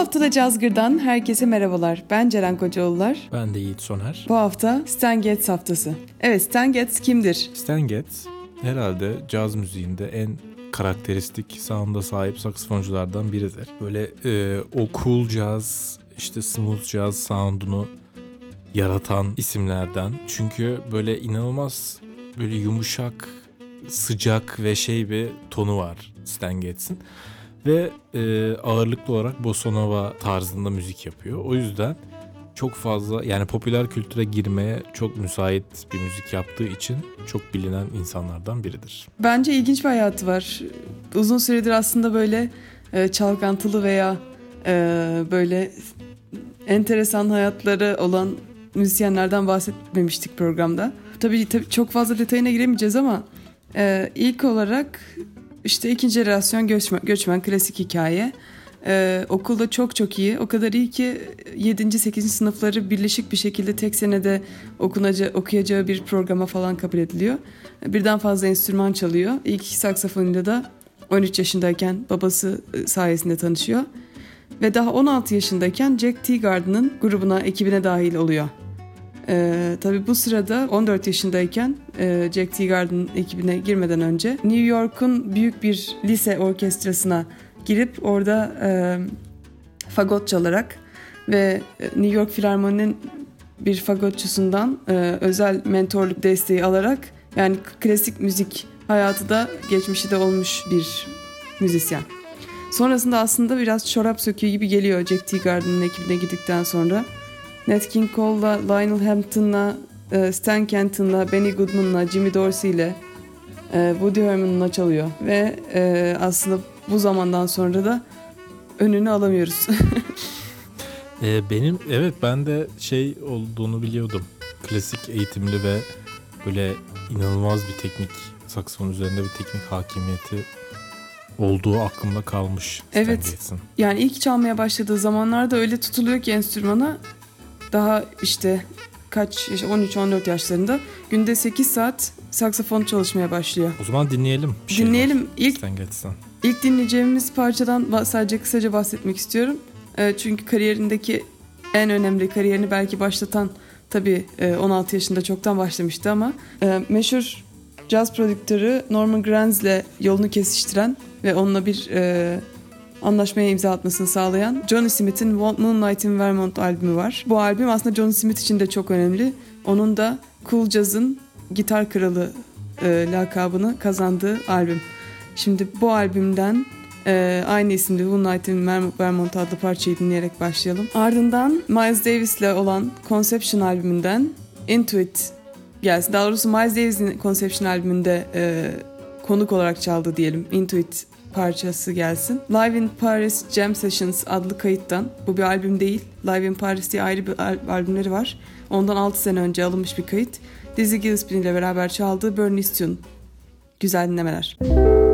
hafta da Cazgır'dan herkese merhabalar. Ben Ceren Kocaoğullar. Ben de Yiğit Soner. Bu hafta Stan Getz haftası. Evet Stan Getz kimdir? Stan Getz herhalde caz müziğinde en karakteristik sound'a sahip saksafonculardan biridir. Böyle e, o cool jazz, işte smooth jazz sound'unu yaratan isimlerden. Çünkü böyle inanılmaz böyle yumuşak, sıcak ve şey bir tonu var Stan Getz'in. Ve e, ağırlıklı olarak bossa nova tarzında müzik yapıyor. O yüzden çok fazla yani popüler kültüre girmeye çok müsait bir müzik yaptığı için çok bilinen insanlardan biridir. Bence ilginç bir hayatı var. Uzun süredir aslında böyle e, çalkantılı veya e, böyle enteresan hayatları olan müzisyenlerden bahsetmemiştik programda. Tabii, tabii çok fazla detayına giremeyeceğiz ama e, ilk olarak işte ikinci jenerasyon göçmen, göçmen klasik hikaye. Ee, okulda çok çok iyi. O kadar iyi ki 7. 8. sınıfları birleşik bir şekilde tek senede okunaca, okuyacağı bir programa falan kabul ediliyor. Birden fazla enstrüman çalıyor. İlk saksafonuyla da 13 yaşındayken babası e, sayesinde tanışıyor. Ve daha 16 yaşındayken Jack Teagarden'ın grubuna, ekibine dahil oluyor. Ee, tabii bu sırada 14 yaşındayken e, Jack Teagarden ekibine girmeden önce New York'un büyük bir lise orkestrasına girip orada e, fagot çalarak ve New York Filarmoni'nin bir fagotçusundan e, özel mentorluk desteği alarak yani klasik müzik hayatı da geçmişi de olmuş bir müzisyen. Sonrasında aslında biraz çorap söküğü gibi geliyor Jack Teagarden'ın ekibine gittikten sonra. Nat King Cole'la, Lionel Hampton'la, e, Stan Kenton'la, Benny Goodman'la, Jimmy Dorsey'le, e, Woody Herman'la çalıyor. Ve e, aslında bu zamandan sonra da önünü alamıyoruz. benim evet ben de şey olduğunu biliyordum. Klasik eğitimli ve böyle inanılmaz bir teknik saksafon üzerinde bir teknik hakimiyeti olduğu aklımda kalmış. Evet. Yani ilk çalmaya başladığı zamanlarda öyle tutuluyor ki enstrümana daha işte kaç 13-14 yaşlarında günde 8 saat saksafon çalışmaya başlıyor. O zaman dinleyelim. Bir dinleyelim. İlk, geçsen. ilk dinleyeceğimiz parçadan sadece kısaca bahsetmek istiyorum. E, çünkü kariyerindeki en önemli kariyerini belki başlatan tabii 16 e, yaşında çoktan başlamıştı ama e, meşhur caz prodüktörü Norman Granz'le yolunu kesiştiren ve onunla bir anlaşmaya imza atmasını sağlayan Johnny Smith'in Moonlight in Vermont albümü var. Bu albüm aslında Johnny Smith için de çok önemli. Onun da Cool Jazz'ın gitar kralı e, lakabını kazandığı albüm. Şimdi bu albümden e, aynı isimli Moonlight in Vermont adlı parçayı dinleyerek başlayalım. Ardından Miles Davis ile olan Conception albümünden Intuit gelsin. Daha doğrusu Miles Davis'in Conception albümünde e, konuk olarak çaldı diyelim. Intuit parçası gelsin. Live in Paris Jam Sessions adlı kayıttan. Bu bir albüm değil. Live in Paris diye ayrı bir al- albümleri var. Ondan 6 sene önce alınmış bir kayıt. Dizzy Gillespie ile beraber çaldığı Burn Tune. Güzel dinlemeler. Müzik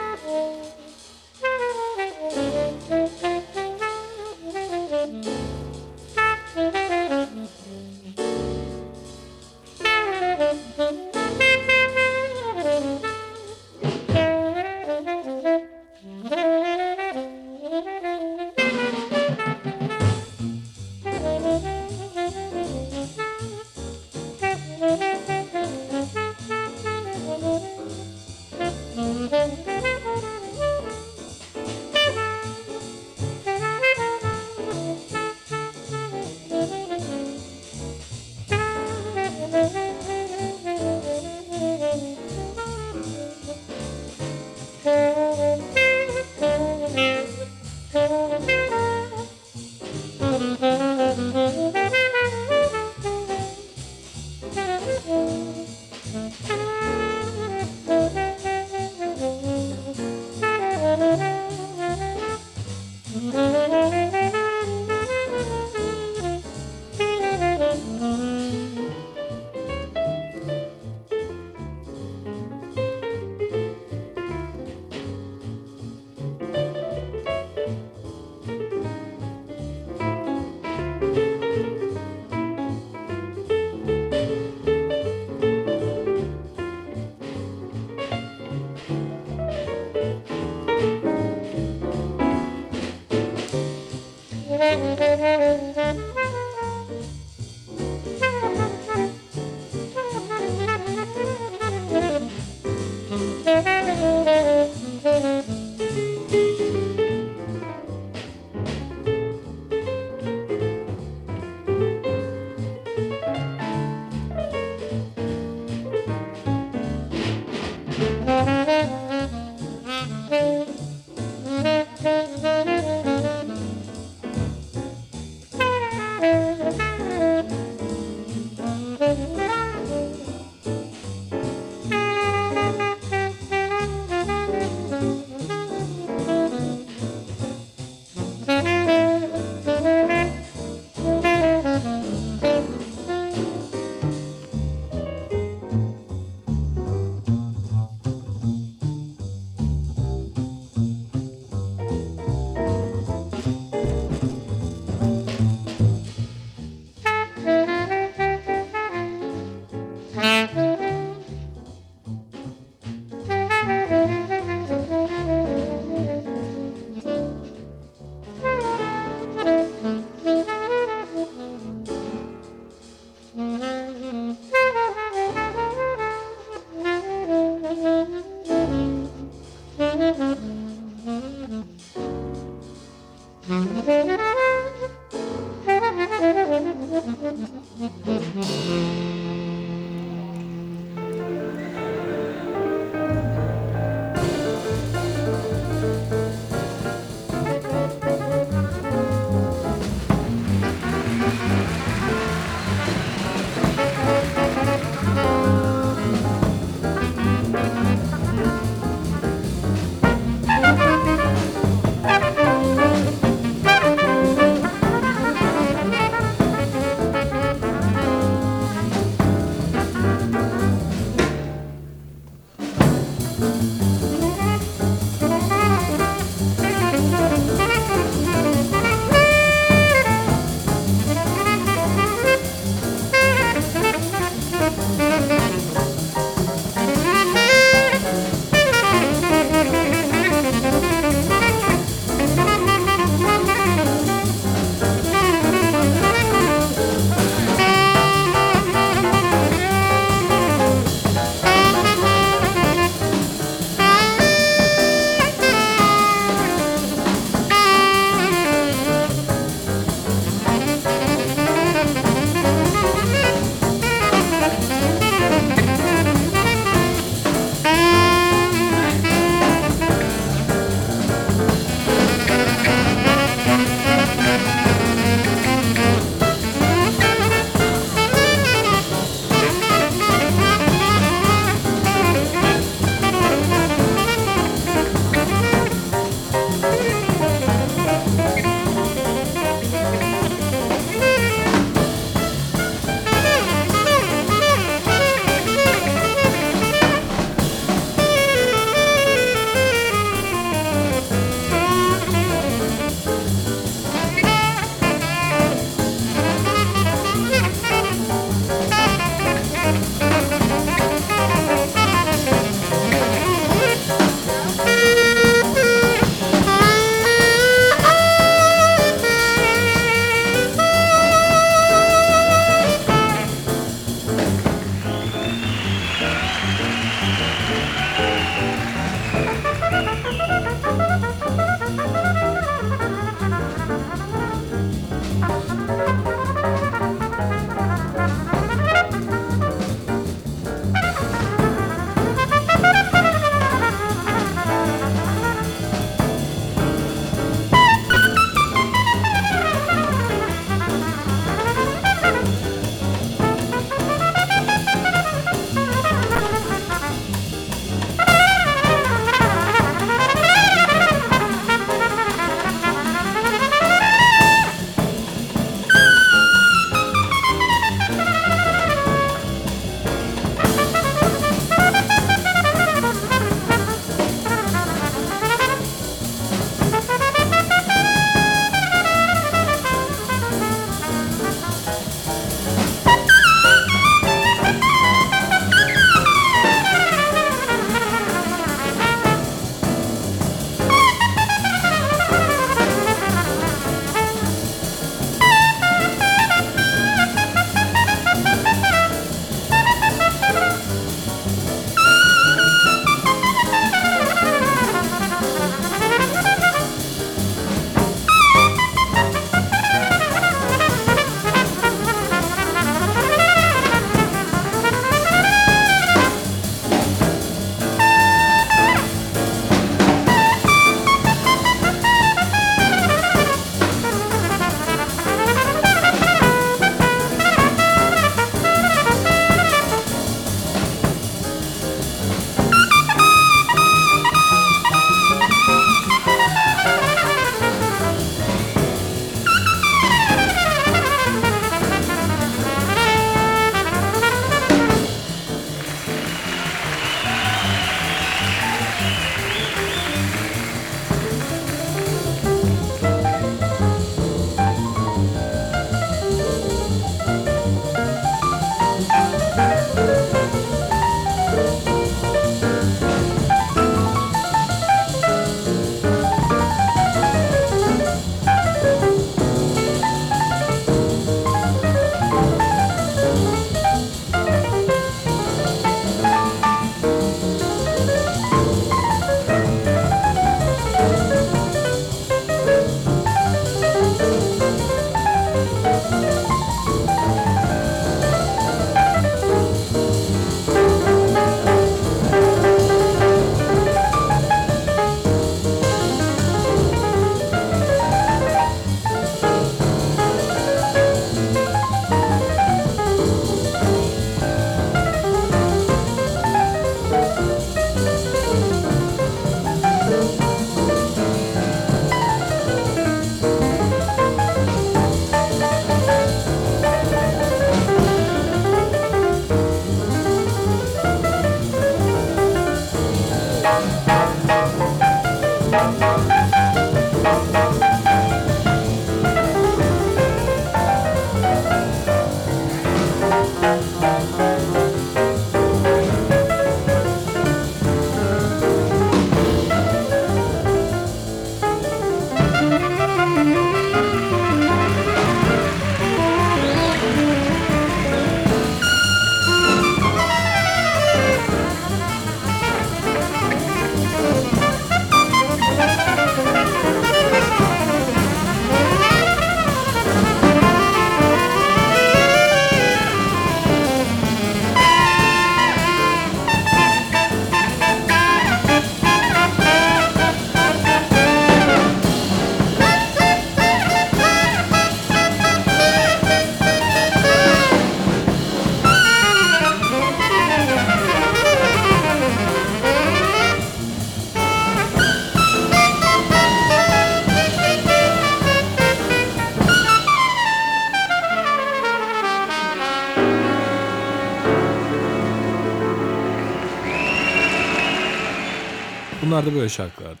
Bunlar da böyle şarkılardı.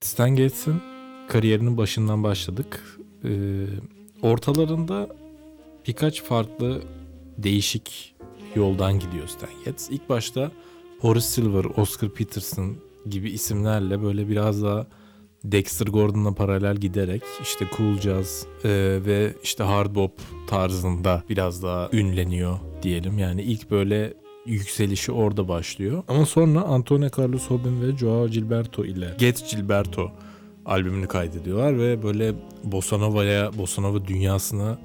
Stan Getz'in kariyerinin başından başladık. Ee, ortalarında birkaç farklı değişik yoldan gidiyor Stan Getz. İlk başta Horace Silver, Oscar Peterson gibi isimlerle böyle biraz daha Dexter Gordon'la paralel giderek işte cool jazz e, ve işte hard bop tarzında biraz daha ünleniyor diyelim. Yani ilk böyle yükselişi orada başlıyor. Ama sonra Antonio Carlos Jobim ve Joao Gilberto ile Get Gilberto albümünü kaydediyorlar ve böyle bossa nova'ya, bossa nova dünyasına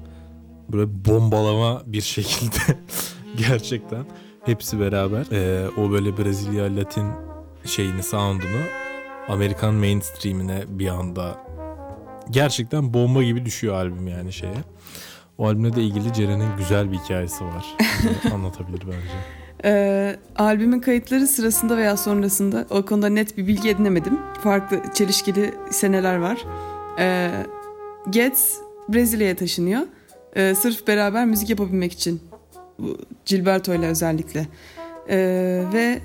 böyle bombalama bir şekilde gerçekten hepsi beraber e, o böyle Brezilya Latin şeyini sound'unu Amerikan mainstream'ine bir anda gerçekten bomba gibi düşüyor albüm yani şeye. O albümle de ilgili Ceren'in güzel bir hikayesi var. Anlatabilir bence. Ee, albümün kayıtları sırasında veya sonrasında o konuda net bir bilgi edinemedim. Farklı çelişkili seneler var. Ee, Getz Brezilya'ya taşınıyor. Ee, sırf beraber müzik yapabilmek için. Bu Gilberto ile özellikle. Ee, ve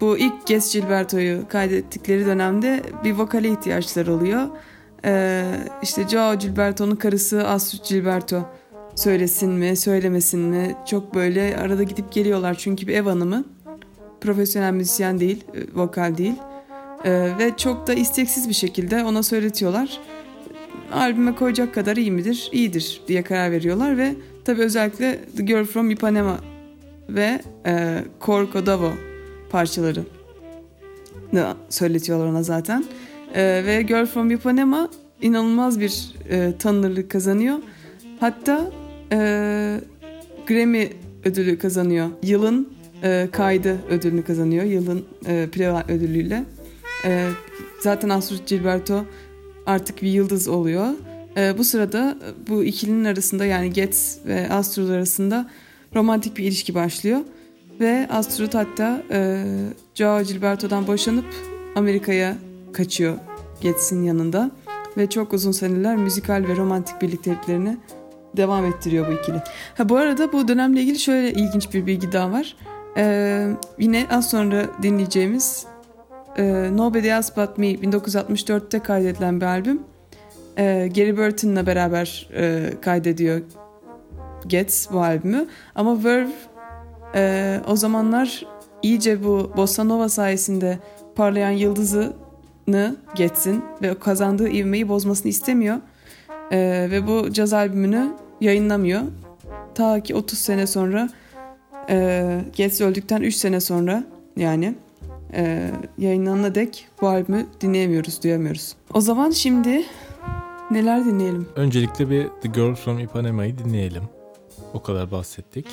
bu ilk Getz Gilberto'yu kaydettikleri dönemde bir vokale ihtiyaçları oluyor. Ee, işte Joao Gilberto'nun karısı Astrid Gilberto söylesin mi, söylemesin mi? Çok böyle arada gidip geliyorlar çünkü bir ev hanımı. Profesyonel müzisyen değil, e, vokal değil. Ee, ve çok da isteksiz bir şekilde ona söyletiyorlar. Albüme koyacak kadar iyi midir? İyidir diye karar veriyorlar ve tabii özellikle The Girl From Ipanema ve e, Corcodavo parçaları söyletiyorlar ona zaten. E, ve Girl From Ipanema inanılmaz bir e, tanınırlık kazanıyor. Hatta e, Grammy ödülü kazanıyor. Yılın e, kaydı ödülünü kazanıyor. Yılın e, Play ödülüyle. E, zaten Astrid Gilberto artık bir yıldız oluyor. E, bu sırada bu ikilinin arasında yani Getz ve Astrid arasında romantik bir ilişki başlıyor. Ve Astrid hatta e, Joao Gilberto'dan boşanıp Amerika'ya kaçıyor Getz'in yanında. Ve çok uzun seneler müzikal ve romantik birlikteliklerini devam ettiriyor bu ikili. Ha bu arada bu dönemle ilgili şöyle ilginç bir bilgi daha var. Ee, yine az sonra dinleyeceğimiz e, Nobody Else But Me 1964'te kaydedilen bir albüm. Ee, Gary Burton'la beraber e, kaydediyor Getz bu albümü. Ama Verve e, o zamanlar iyice bu Bossa Nova sayesinde parlayan yıldızını Getz'in ve kazandığı ivmeyi bozmasını istemiyor. Ee, ve bu caz albümünü yayınlamıyor. Ta ki 30 sene sonra e, Getz öldükten 3 sene sonra yani e, yayınlanana dek bu albümü dinleyemiyoruz, duyamıyoruz. O zaman şimdi neler dinleyelim? Öncelikle bir The Girl From Ipanema'yı dinleyelim. O kadar bahsettik.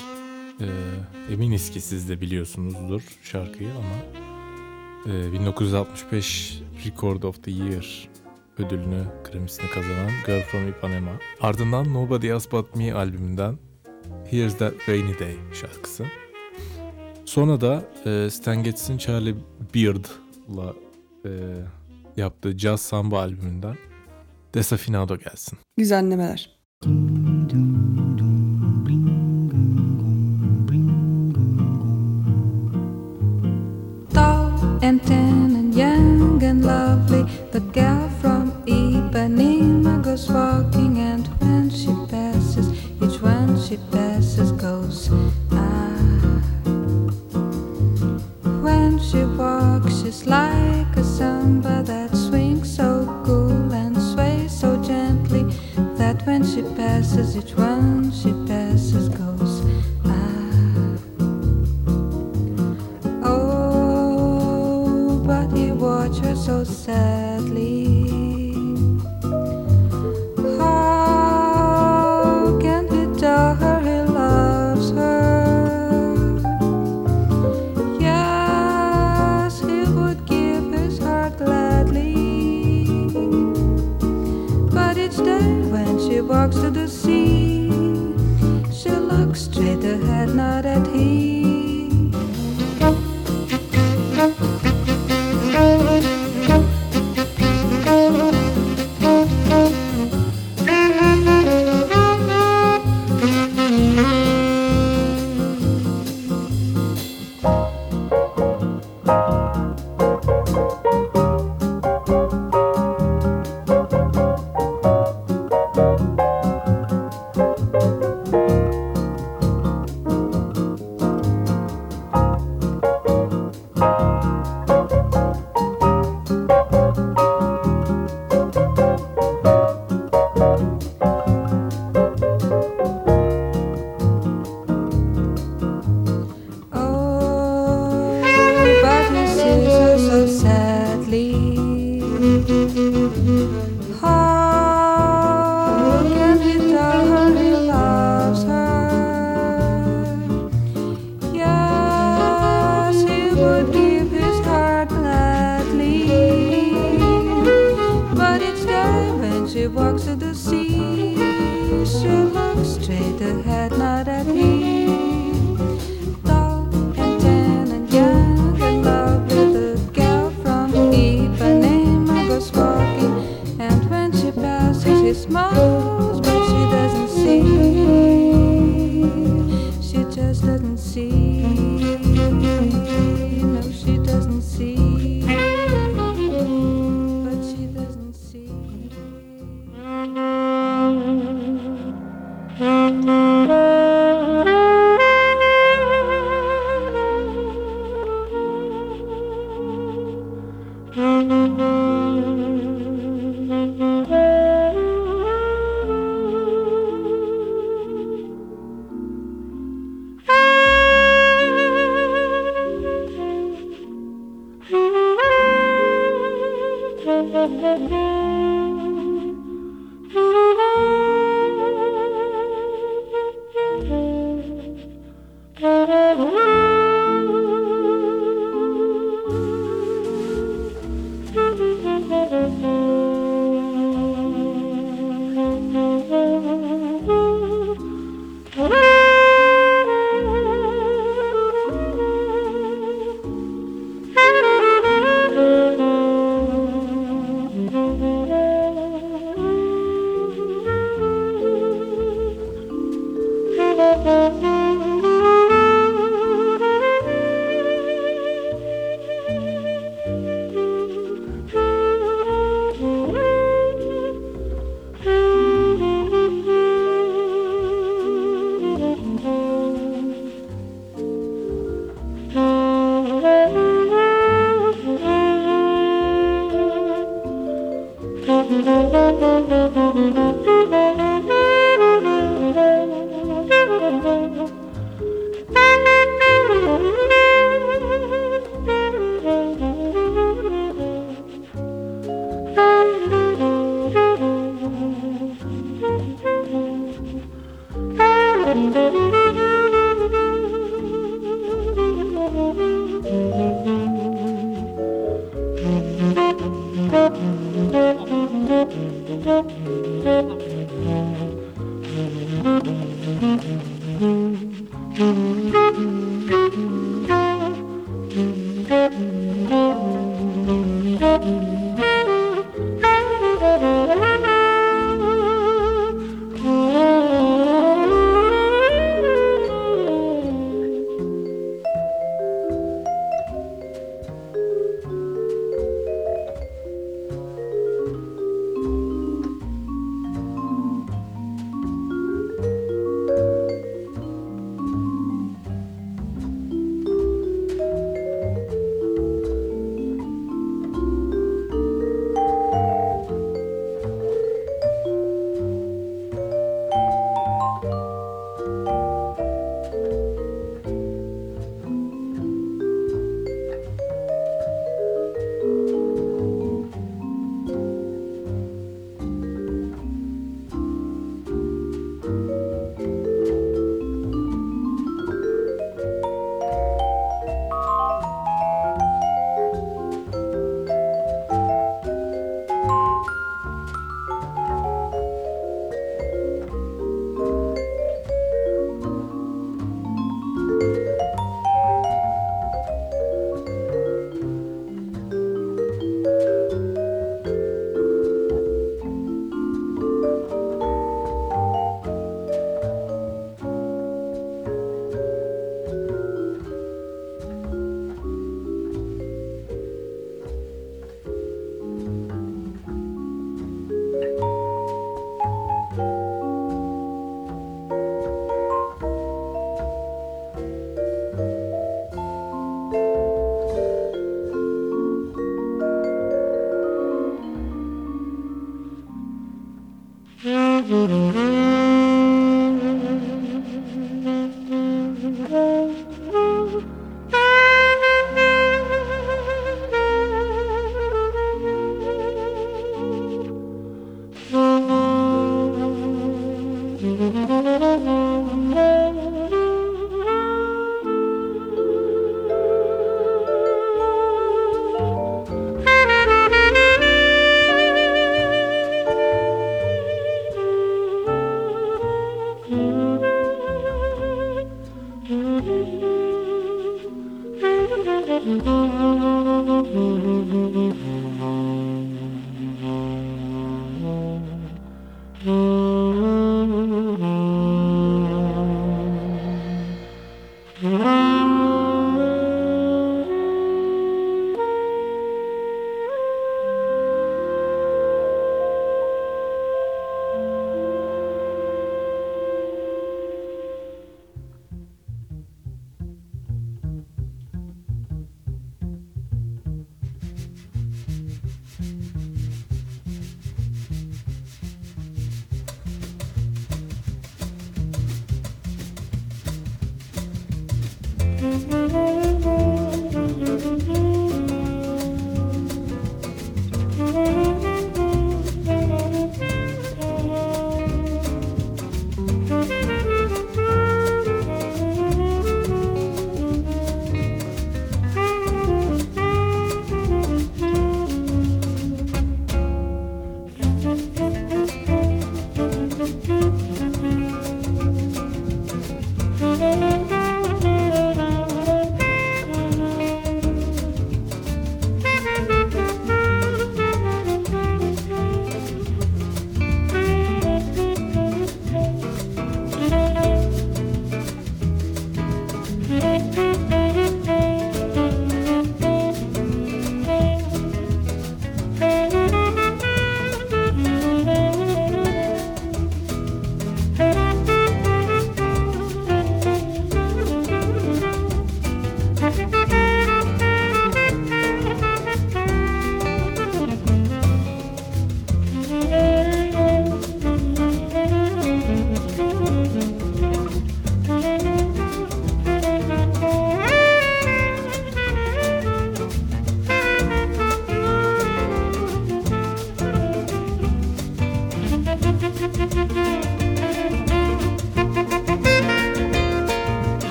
Ee, eminiz ki siz de biliyorsunuzdur şarkıyı ama e, 1965 Record of the Year ödülünü, Grammy'sini kazanan Girl From Ipanema. Ardından Nobody Else But Me albümünden Here's That Rainy Day şarkısı. Sonra da e, Stan Getz'in Charlie Beard'la e, yaptığı Jazz Samba albümünden Desafinado gelsin. Güzel dinlemeler.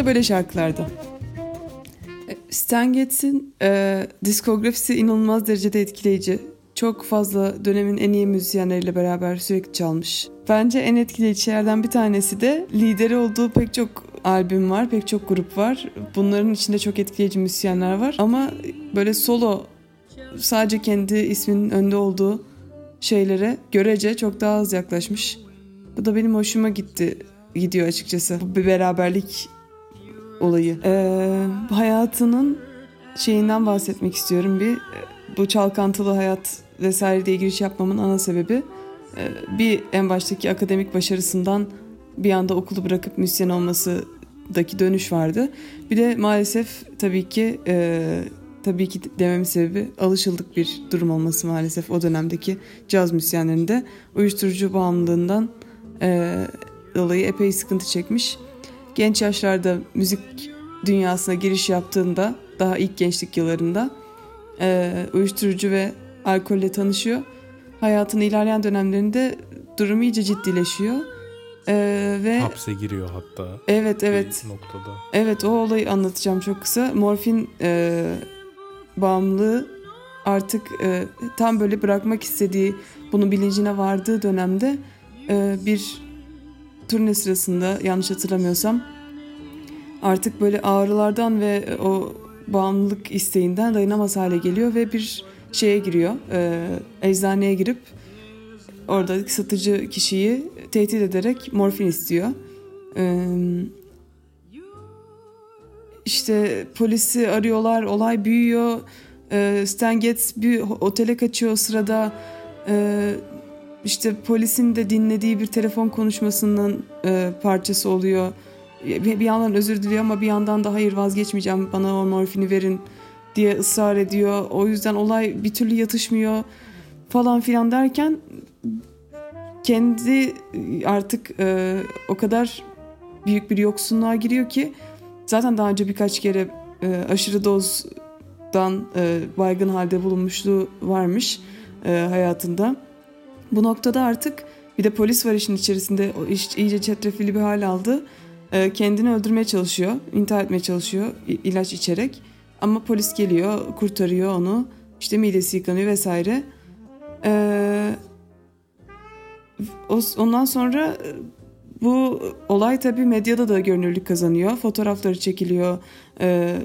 Da böyle şarkılardı. E, Stan Getz'in e, diskografisi inanılmaz derecede etkileyici. Çok fazla dönemin en iyi müzisyenleriyle beraber sürekli çalmış. Bence en etkileyici şeylerden bir tanesi de lideri olduğu pek çok albüm var, pek çok grup var. Bunların içinde çok etkileyici müzisyenler var. Ama böyle solo sadece kendi isminin önde olduğu şeylere görece çok daha az yaklaşmış. Bu da benim hoşuma gitti gidiyor açıkçası. Bu bir beraberlik olayı. Ee, hayatının şeyinden bahsetmek istiyorum bir. Bu çalkantılı hayat vesaire diye giriş yapmamın ana sebebi e, bir en baştaki akademik başarısından bir anda okulu bırakıp müzisyen olmasıdaki dönüş vardı. Bir de maalesef tabii ki e, tabii ki dememin sebebi alışıldık bir durum olması maalesef o dönemdeki caz müzisyenlerinde uyuşturucu bağımlılığından e, dolayı epey sıkıntı çekmiş. Genç yaşlarda müzik dünyasına giriş yaptığında daha ilk gençlik yıllarında e, uyuşturucu ve alkolle tanışıyor. Hayatın ilerleyen dönemlerinde durum iyice ciddileşiyor Ee, ve Hapse giriyor hatta. evet evet noktada. evet o olayı anlatacağım çok kısa. Morfin e, bağımlılığı artık e, tam böyle bırakmak istediği, bunun bilincine vardığı dönemde e, bir turne sırasında yanlış hatırlamıyorsam artık böyle ağrılardan ve o bağımlılık isteğinden dayanamaz hale geliyor ve bir şeye giriyor. E, eczaneye girip oradaki satıcı kişiyi tehdit ederek morfin istiyor. E, işte polisi arıyorlar, olay büyüyor. E, Stan Getz bir otele kaçıyor o sırada. E, işte polisin de dinlediği bir telefon konuşmasının e, parçası oluyor. Bir, bir yandan özür diliyor ama bir yandan da hayır vazgeçmeyeceğim bana o morfini verin diye ısrar ediyor. O yüzden olay bir türlü yatışmıyor falan filan derken kendi artık e, o kadar büyük bir yoksunluğa giriyor ki zaten daha önce birkaç kere e, aşırı dozdan e, baygın halde bulunmuşluğu varmış e, hayatında. Bu noktada artık bir de polis var işin içerisinde o iş iyice çetrefilli bir hal aldı. E, kendini öldürmeye çalışıyor, intihar etmeye çalışıyor ilaç içerek. Ama polis geliyor, kurtarıyor onu. İşte midesi yıkanıyor vesaire. E, ondan sonra e, bu olay tabii medyada da görünürlük kazanıyor. Fotoğrafları çekiliyor. E,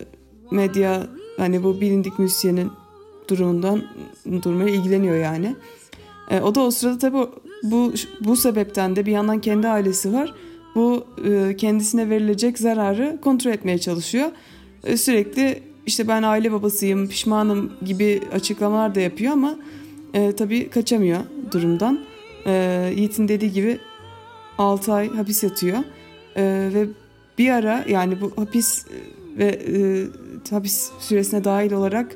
medya hani bu bilindik müzisyenin durumundan durmaya ilgileniyor yani. E, o da o sırada tabii bu bu sebepten de bir yandan kendi ailesi var. Bu e, kendisine verilecek zararı kontrol etmeye çalışıyor. E, sürekli işte ben aile babasıyım, pişmanım gibi açıklamalar da yapıyor ama e, tabii kaçamıyor durumdan. E, Yiğit'in dediği gibi 6 ay hapis yatıyor. E, ve bir ara yani bu hapis ve e, hapis süresine dahil olarak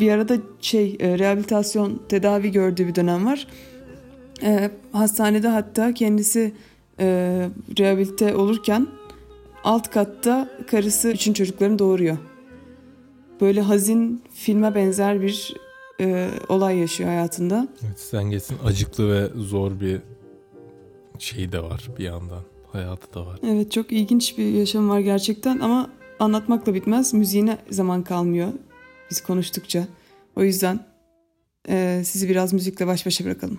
bir arada şey e, rehabilitasyon tedavi gördüğü bir dönem var. E, hastanede hatta kendisi e, rehabilite olurken alt katta karısı üçün çocuklarını doğuruyor. Böyle hazin filme benzer bir e, olay yaşıyor hayatında. Evet, Stenges'in acıklı ve zor bir şeyi de var bir yandan. Hayatı da var. Evet çok ilginç bir yaşam var gerçekten ama anlatmakla bitmez. Müziğine zaman kalmıyor biz konuştukça. O yüzden e, sizi biraz müzikle baş başa bırakalım.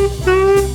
Música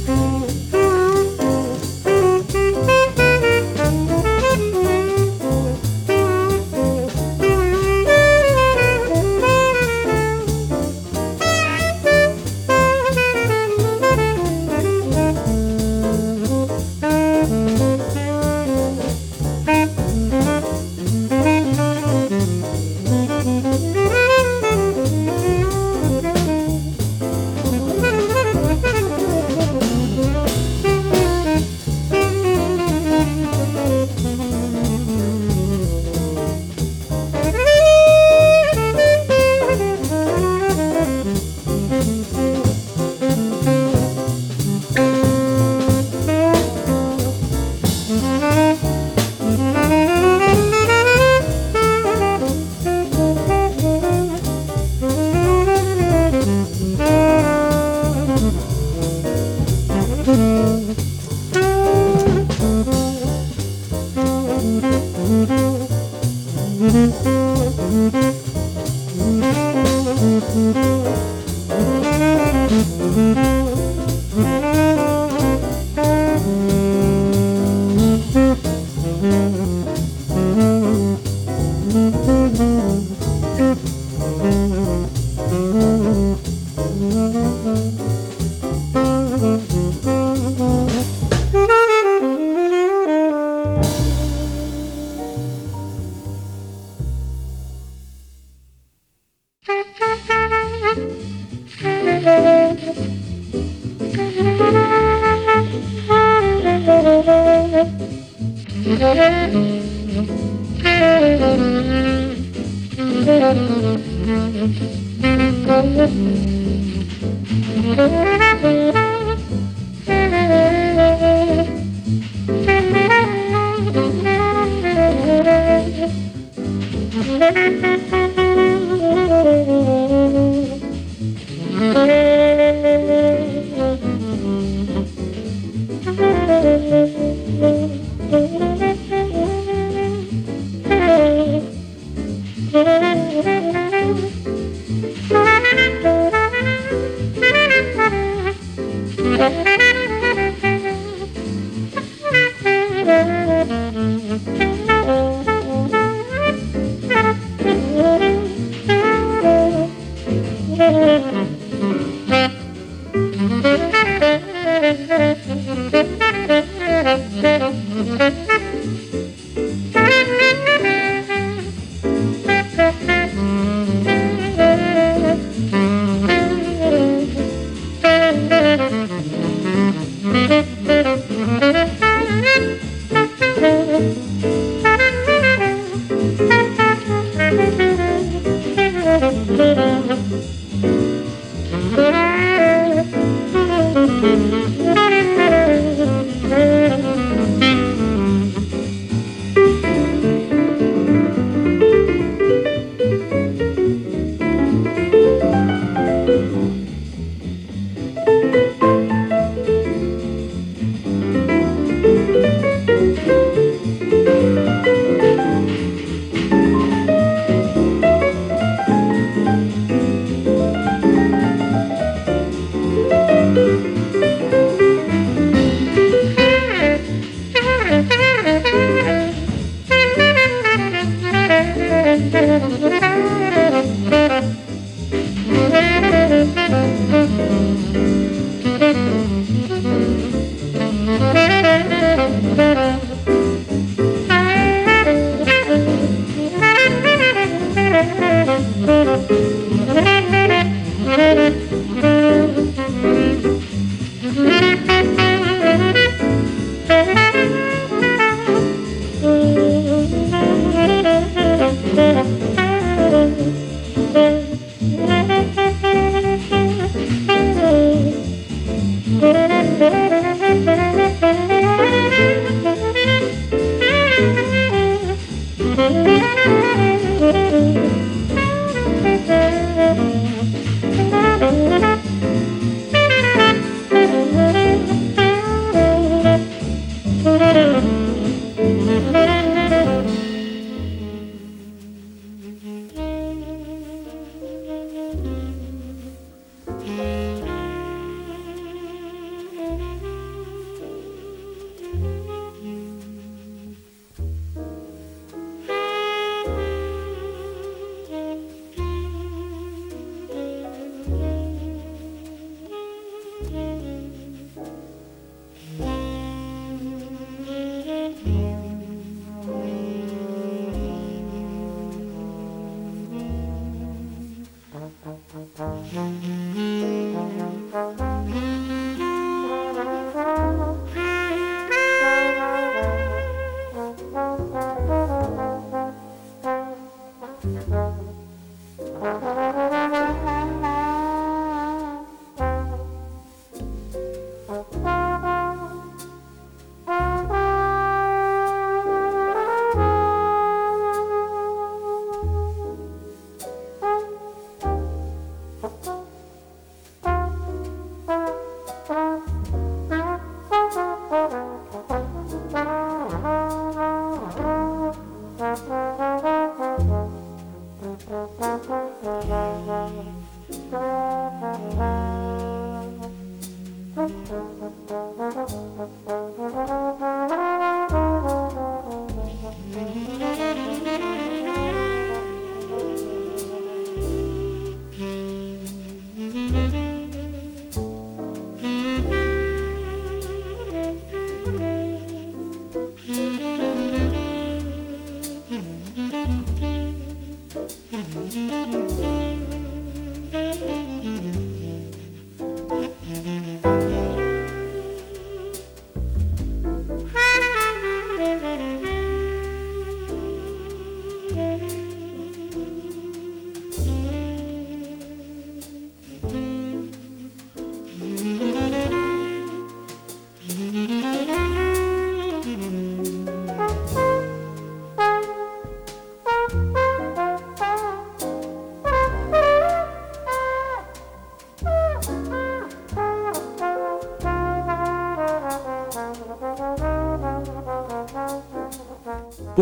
Thank you.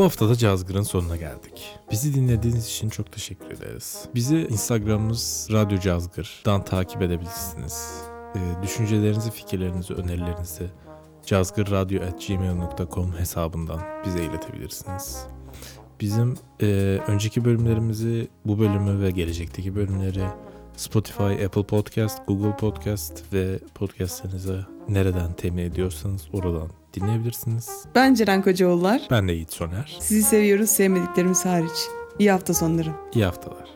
Bu hafta da Cazgır'ın sonuna geldik. Bizi dinlediğiniz için çok teşekkür ederiz. Bizi Instagram'ımız Radyo Cazgır'dan takip edebilirsiniz. Ee, düşüncelerinizi, fikirlerinizi, önerilerinizi cazgırradyo.gmail.com hesabından bize iletebilirsiniz. Bizim e, önceki bölümlerimizi, bu bölümü ve gelecekteki bölümleri Spotify, Apple Podcast, Google Podcast ve podcastlerinize nereden temin ediyorsanız oradan dinleyebilirsiniz. Ben Ceren Kocaoğullar. Ben de Yiğit Soner. Sizi seviyoruz sevmediklerimiz hariç. İyi hafta sonları. İyi haftalar.